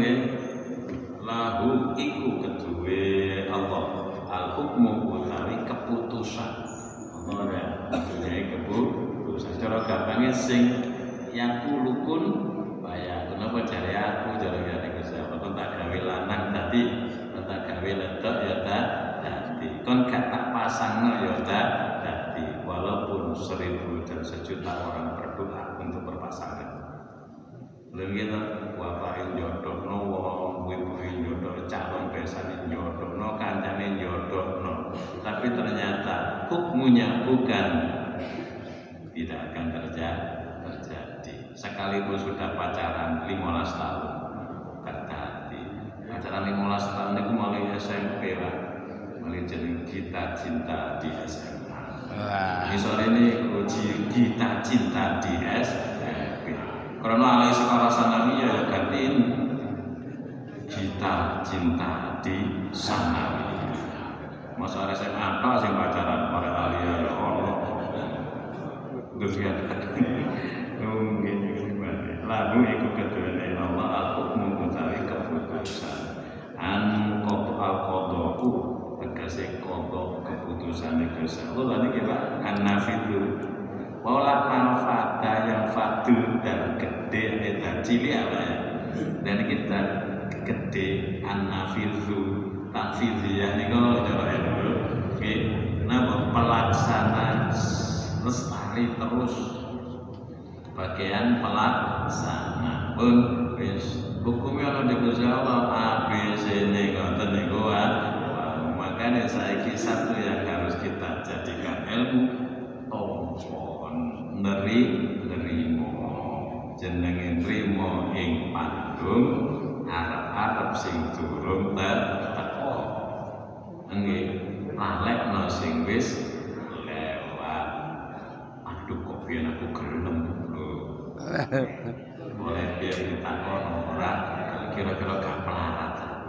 ya lahu iku kedue Allah. Al hukmu utawi keputusan. Allah ya mempunyai keputusan. Cara gampangnya sing yang kulukun bayar. Kenapa cari aku? Cari gak Gusti Allah kon tak gawe lanang tadi. Kon tak gawe ledok ya tak dadi. Kon gak tak pasangno ya tak dadi. Walaupun seribu dan sejuta orang berdoa untuk berpasangan Lalu kita wapain jodoh calon besan jodoh no kancane jodoh no tapi ternyata hukumnya bukan. Tidak akan terjadi terjadi. Sekalipun sudah pacaran 15 tahun tadi pacaran 15 tahun itu mulai SMP lah mulai jadi kita cinta di SMA sore ini uji kita cinta di SMP. Karena alai sekolah sanami ya gantiin kita cinta di sana. Masa SMA apa sih pacaran. Para alia ya Allah. Dunia Mungkin Lagu iku kedua Allah Al-Hukmu utawi keputusan. An kodo al-kodoku Tegasi kodo keputusan Gusti Allah Lalu kita An nafidu Wala al-fata yang fatu dan gede dan cilik apa ya Dan kita gede An nafidu Tanfidiyah ini kalau cara ilmu Oke Nama pelaksana lestari terus bagian pelaksana. Pun wis hukumnya ono di Allah A B C D ngoten niku makanya saiki satu yang harus kita jadikan ilmu. Tompon neri nerimo. Jenenge nrimo ing pandung arep-arep sing durung teko nggih lalekno sing wis lewat. Aduh kok biyen aku gelem boleh biar ditakon orang kira-kira gak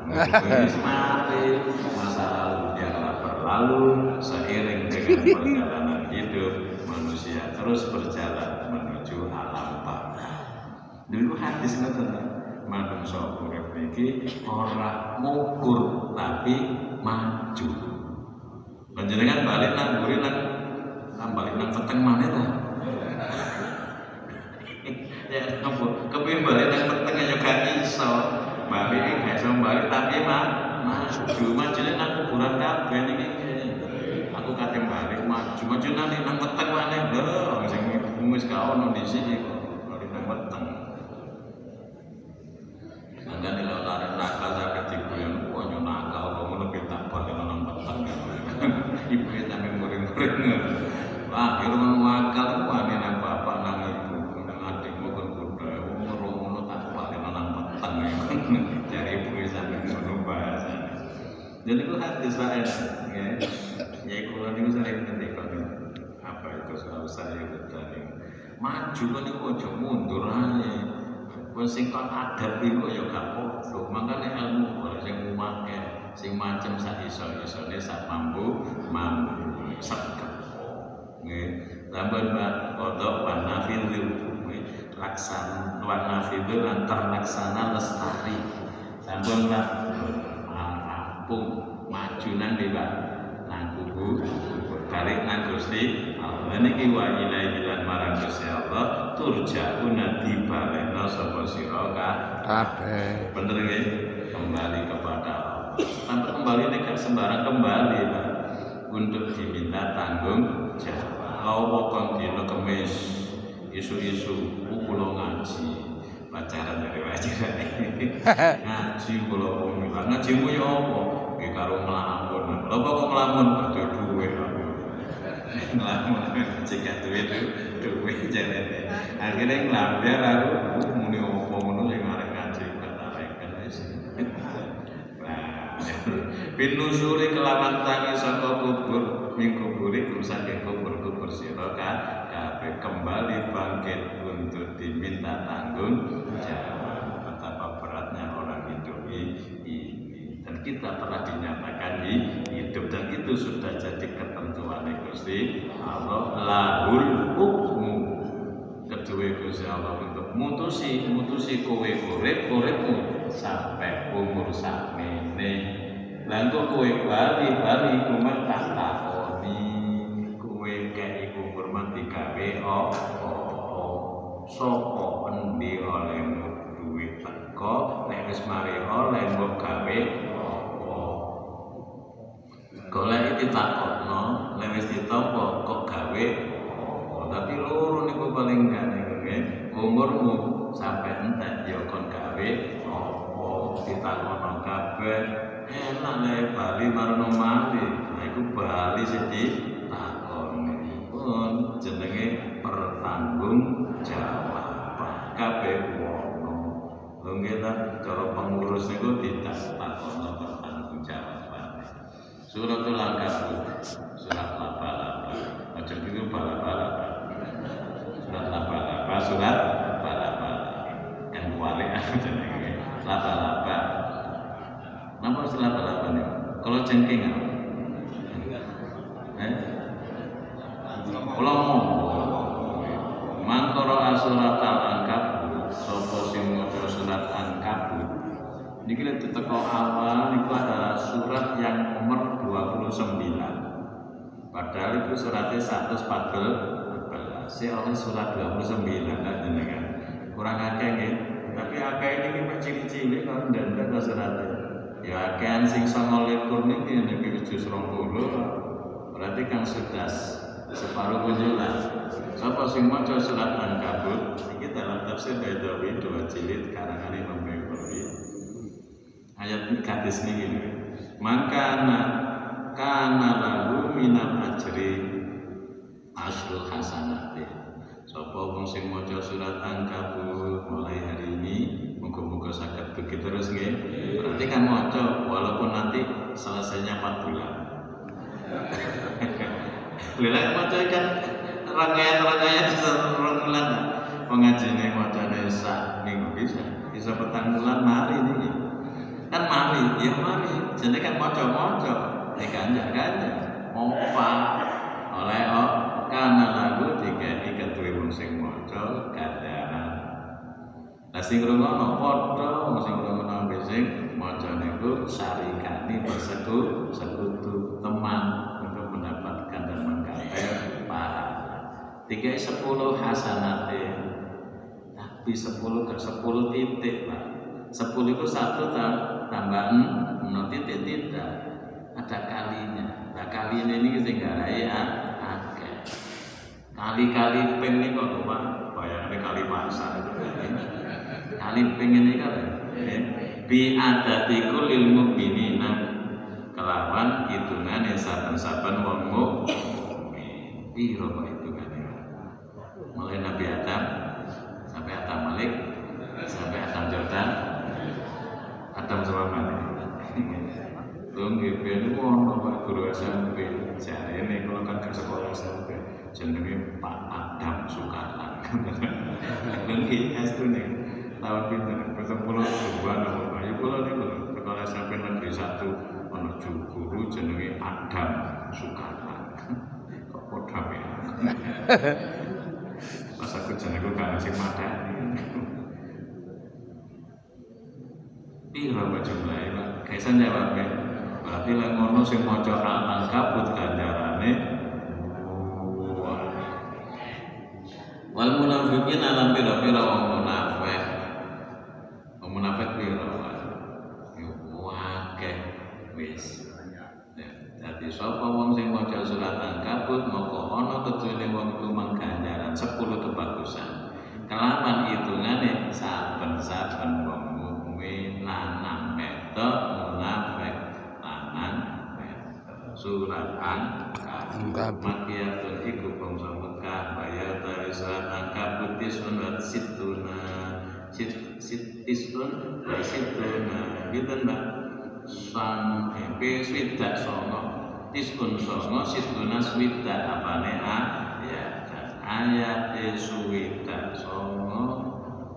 mari masa lalu biarlah berlalu seiring dengan perjalanan hidup manusia terus berjalan menuju alam baka dulu hadis ngoten manungsa urip iki ora ngukur tapi maju. Panjenengan balik nang mburi nang nang balik nang peteng maneh ta ya kepengin balik nang peteng ya gak iso. Balik gak iso balik tapi mah maju. Majune nang kuburan kabeh niki. Aku kate balik maju. Maju nang peteng maneh. Lho sing wis gak ono di sini kok balik nang peteng. Angga nih lo lari nakal sampai digoyang, wah nyo nakal, kok ngono kita balik nang peteng. Ibu kita sampai muring-muring. Wah, kira ngono akal, wah Jadi itu hati saya, ya Ya kalau ini sering ngendikan apa itu soal saya bertanya maju kan itu ojo mundur aja Wong sing kon adab ya gak padha. Makane ilmu kok sing umake, sing macem sak iso-isone sak mampu mampu saged. Nggih. Tambah mbak kodok wan nafidhu. Laksan wan nafidhu lan terlaksana lestari. Tambah mbak rampung maju nang nang kubu balik nang Gusti Allah. Niki wa ilaihi lan marang Gusti Allah turjauna dibalekno sapa sira kabeh. Bener nggih? Kembali kepada Allah. Tanpa kembali ini sembarang kembali Pak. Untuk diminta tanggung jawab. Lawa kon dina kemis? Isu-isu kula ngaji. Pacaran dari wajiran ngaji kula ngajimu ya apa nggih karo nglamun lha kok nglamun ada duwe nglamun jika duwe duwe jalene akhirnya nglambiar aku muni apa ngono sing arek ngaji katarekan wis. Bin nusuri kelawan tangi saka kubur ming kuburi kum saking kubur kubur sira kabeh kembali bangkit untuk diminta tanggung jawab betapa beratnya orang hidup ini dan kita telah dinyatakan hidup. Dan itu sudah jadi ketentuan Gusti Allah. Lahul hukmu. Kedua Gusti Allah untuk mutusi mutusi kowe urip uripmu sampai umur sakmene. Lan kok kowe bali bali kumat tak takoni. Kowe kei umur digawe apa sapa endi oleh duit teko? Nek wis mari oleh mbok gawe iki takokno nek wis ditampa kok gawe tapi loro niku paling gak niku nggih. Umurmu sampai entek ya kon gawe apa? Ditakono kabeh. Enak nek bali marno mali. Nah iku bali sing ditakoni pun jenenge pertanggung jawab kabeh wono. Lho nggih ta cara pengurus niku tidak takono jawaban Suratul Ankabut, surat laba-laba. Ojo itu bala-bala. Surat laba-laba, surat laba-laba. Dan kuali Laba-laba Kenapa harus laba-laba nih? Kalau jengking apa? Eh? Kalau mau, mangkoro asurata Niki lek teko awal niku adalah surat yang nomor 29. Padahal itu suratnya 114 si oleh surat 29 kan jenengan. Kurang akeh nggih. Tapi akeh ini ki mek cilik-cilik kok ndak ndak suratnya. Ya akehan sing 29 niki niki jus 20. Berarti kan sudah separuh bujulan. Sapa sing maca surat Ankabut iki dalam tafsir Baidawi dua jilid karangan Imam. Ayat ini hadis niki. Maka kana lahu minal ajri asrul hasanati. Sapa wong sing maca surat Ankabut mulai hari ini muga-muga saged begitu terus nggih. Berarti kan maca walaupun nanti selesainya 4 bulan. Lha maca kan rangkaian-rangkaian rong bulan. Pengajine macane sak minggu bisa. Bisa petang bulan mari niki. Kan mari, ya mari. Jadi kan maca-maca, diganjak-ganjak. Opa oleh oh karena lagu tiga kedue wong sing maca ganjaran. Lah sing ngrungokno padha wong sing ngrungokno ambek sing maca niku sarikani berseku sekutu teman untuk mendapatkan dan menggapai pahala. Tiga sepuluh hasanate tapi sepuluh ke sepuluh titik pak. Sepuluh itu satu tambah enam titik tidak. Ada kalinya. Nah kali ini sing garai akeh. Kali-kali ping ini kok pak bayangnya kali pasar itu kali ping ini kan bi adatiku lil mukminina. Kelawan hitungan yang saben-saben wong mukmin. Piro kok hitungannya mulai Nabi Adam sampai Adam Malik sampai Adam Jordan Adam Sulaiman Tunggu ben ono Pak Guru SMP jare ini kalau kan ke sekolah SMP jenenge Pak Adam Sukarlan. Nggih estu nih tahun pinten petang puluh dua nopo Pak ya kula niku sekolah SMP negeri satu ono guru jenenge Adam Sukarlan. Kok padha ya? Pas aku jenengku gak sing madani Piro Pak jumlahe Pak? Kaisan jawabnya Berarti lek ngono sing maca al-ankabut ganjarane wah. Wal munafiqin alam pira-pira wong munafik. Wong munafik pira? Yo akeh wis. Jadi sapa wong sing maca surat Ankabut moko ana kecuali wong iku mangganjaran 10 kebagusan. Kelaman hitungane saben-saben wong mukmin lanang wedok munafik. Surat Ankabut Makiyatun iku bangsa Mekah bayar dari surat Ankabut tisun wa situna sit sit tisun wa situna gitu mbak. Sang epe swidak songo tiskun songo situna swidak apane ayat ayat swidak songo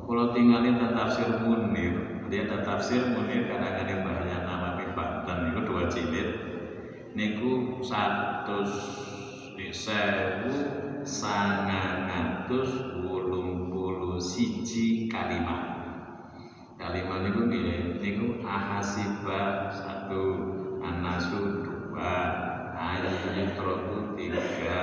kalau tinggalin tafsir munir. Dia ada tafsir munir kadang-kadang bahaya nama Banten itu dua jilid niku satu sewu sangang atus wolung puluh siji kalimat kalimat niku nggih niku ahasiba satu anasu dua ayat yutroku tiga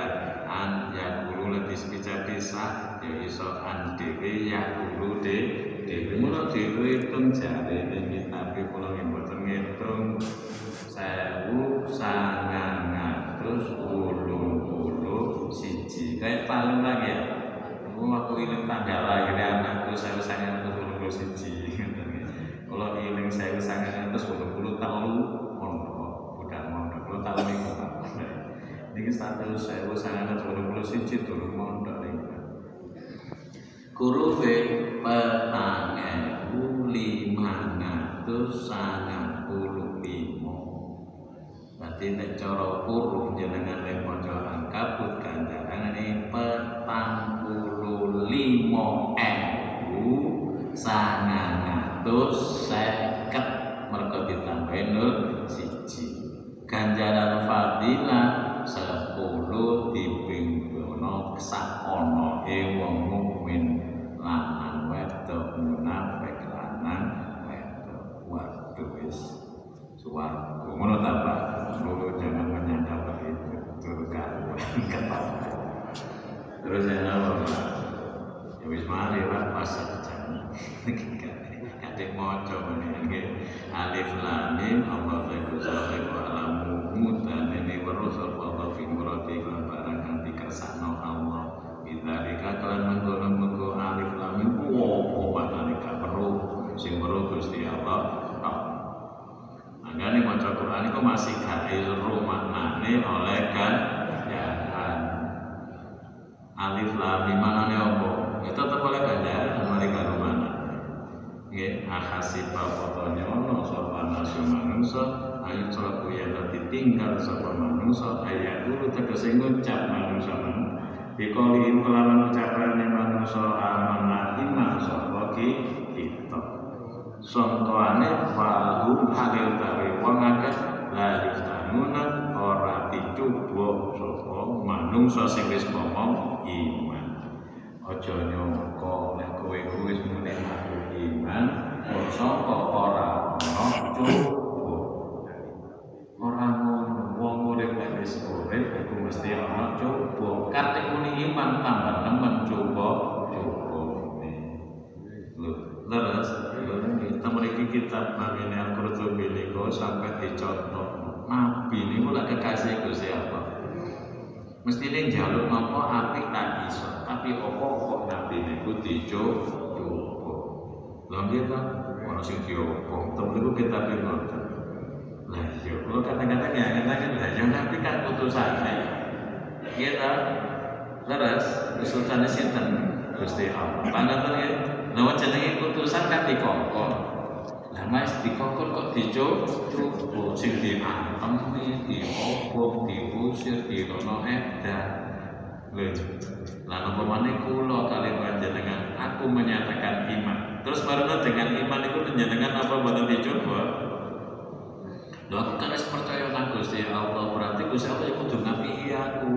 an yakulu letis bisa ya iso an dewe yakulu de dewe mula dewe hitung jari ini tapi kalau yang sewu sangang atus wolung puluh siji kayak paling lagi ya aku aku iling tanggal lahirnya anakku sewu sangang atus wolung puluh siji kalau iling sewu sangang atus wolung puluh telu mondok budak mondok kalau tahu nih kok ini satu sewu sangang atus wolung puluh siji turun mondok nih kurufe petang ewu lima ngatus sangang Nanti nek coro huruf jenengan lek maca angkabut ini petang puluh limo ewu sangang atus seket. Mereka ditambahin nol siji. Ganjaran fadilah sepuluh dipinggono sakono e wong mukmin. Lanan wedo munafik lanang wedo waduh is suwarga ngono ta mulutnya namanya dalam itu kegangguan kepala terus saya nama ya wis mari lah pas jam kate maca ngene alif lam mim Allah fi kuzahir wa alamu mutan ini warus Allah fi murati lan barang kang dikersakno Allah bidzalika kelan mengkono-mengko alif lamim, wow, opo maknane perlu sing perlu Gusti Allah. Jenengane maca Quran kok masih gak ilmu maknane oleh kan ganjaran. Alif lam di mana nih opo? Ya tetap oleh ganjaran mari karo mana. Nggih, ahasiba fotonya ono sapa nasu manusia. Ayo selaku ya tadi tinggal sapa manusia. ayat dulu tegese ngucap manusia, di dikoliin kelawan ucapan manungsa amanat iman sapa ki Sontoane wahum halil tawi wong akeh la yuftanuna ora dicoba sapa manungsa sing wis ngomong iman. Aja nyangka nek kowe wis muni aku iman kok sangka ora ana coba ora ngono wong urip nek wis urip iku mesti ana kate muni iman tambah nemen coba coba lho leres kita memiliki kitab Nabi Al-Qurtubi sampai dicontoh. Nabi niku lak kekasih Gusti mesti ini jaluk nopo apik tak iso tapi opo kok Nabi niku dicoba. Lha nggih ta? Ono sing diopo temen niku kita ngoten. Lah iya kalau kadang-kadang ya kadang lah ya Nabi kan utusannya iya ta? Leres utusannya sinten? Gusti Allah. Pangaten ya Nah, jenenge putusan kan dikongkon. Lah mas dikongkon kok dicoba sing diantem diobong, diusir, dirono edan. Lho, lah napa maneh kula kali panjenengan aku menyatakan iman. Terus barulah dengan iman itu panjenengan apa boten dicoba? Lho aku kan wis percaya nang Gusti Allah, berarti Gusti Allah iku kudu ngapiki aku.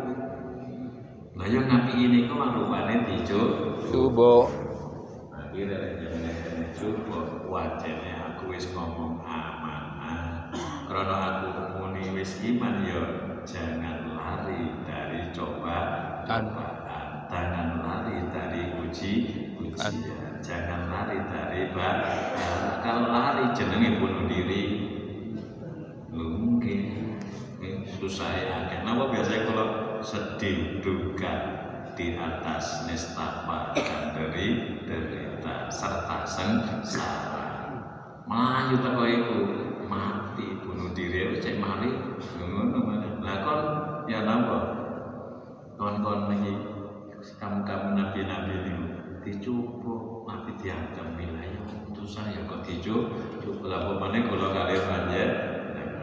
Lah yo ngapiki niku rupane dicoba. Coba. akhirnya jangan kena coba wajahnya aku wis ngomong amanah. Karena aku muni wis iman ya jangan lari dari coba cobaan jangan lari dari uji ujian jangan lari dari bahaya kalau lari jenenge bunuh diri. Mungkin. Susah ya kenapa biasanya kalau sedih duka di atas nestapa dan dari derita serta sengsara melayu teko iku? Mati bunuh diri wis cek mari. Ngono mana lah kon ya napa? Kon-kon iki kamu-kamu nabi-nabi niku dicoba nabi diancam wilayah. Utusan ya kok dicoba coba lah pemane kula kali panjen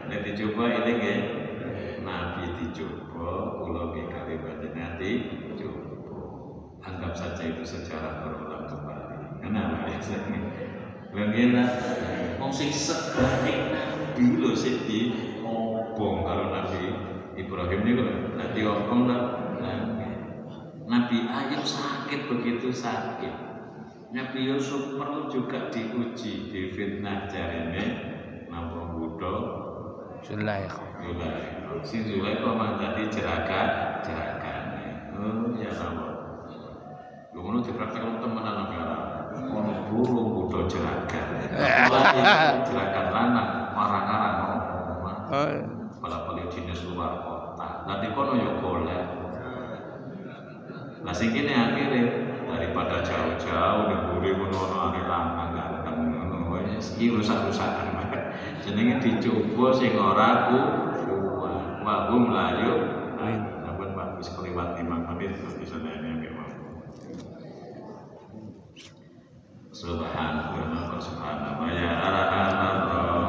nek dicoba ini nggih. Nabi dicoba kula nggih kali panjenengan dicoba anggap saja itu sejarah berulang kembali. Kenapa? ya Bagaimana wong sing sebaik nabi lho sing diobong karo Nabi Ibrahim niku lho nek diobong lah. Nabi Ayub sakit begitu sakit. Nabi Yusuf perlu juga diuji difitnah jarene. Napa Buddha Zulaikha. Zulaikha. Si Zulaikha mah tadi jerakan jerakan oh ya sama Lu ngono dipraktek temenan negara. Burung budo jeragan. Lagi jeragan lanang marang-marang. Oh, Kepala pali jenis luar kota. Di kono ya golek. Lah sing kene akhire daripada jauh-jauh ning buri ngono ono ane lanang ganteng ngono wis iki rusak-rusakan. Jenenge dicoba sing ora kuat. Wa hum la yu. Sampun Pak wis keliwat 5 menit bisa nanya nggih mau. Subhanallah subhanallah ya arhamar rahimin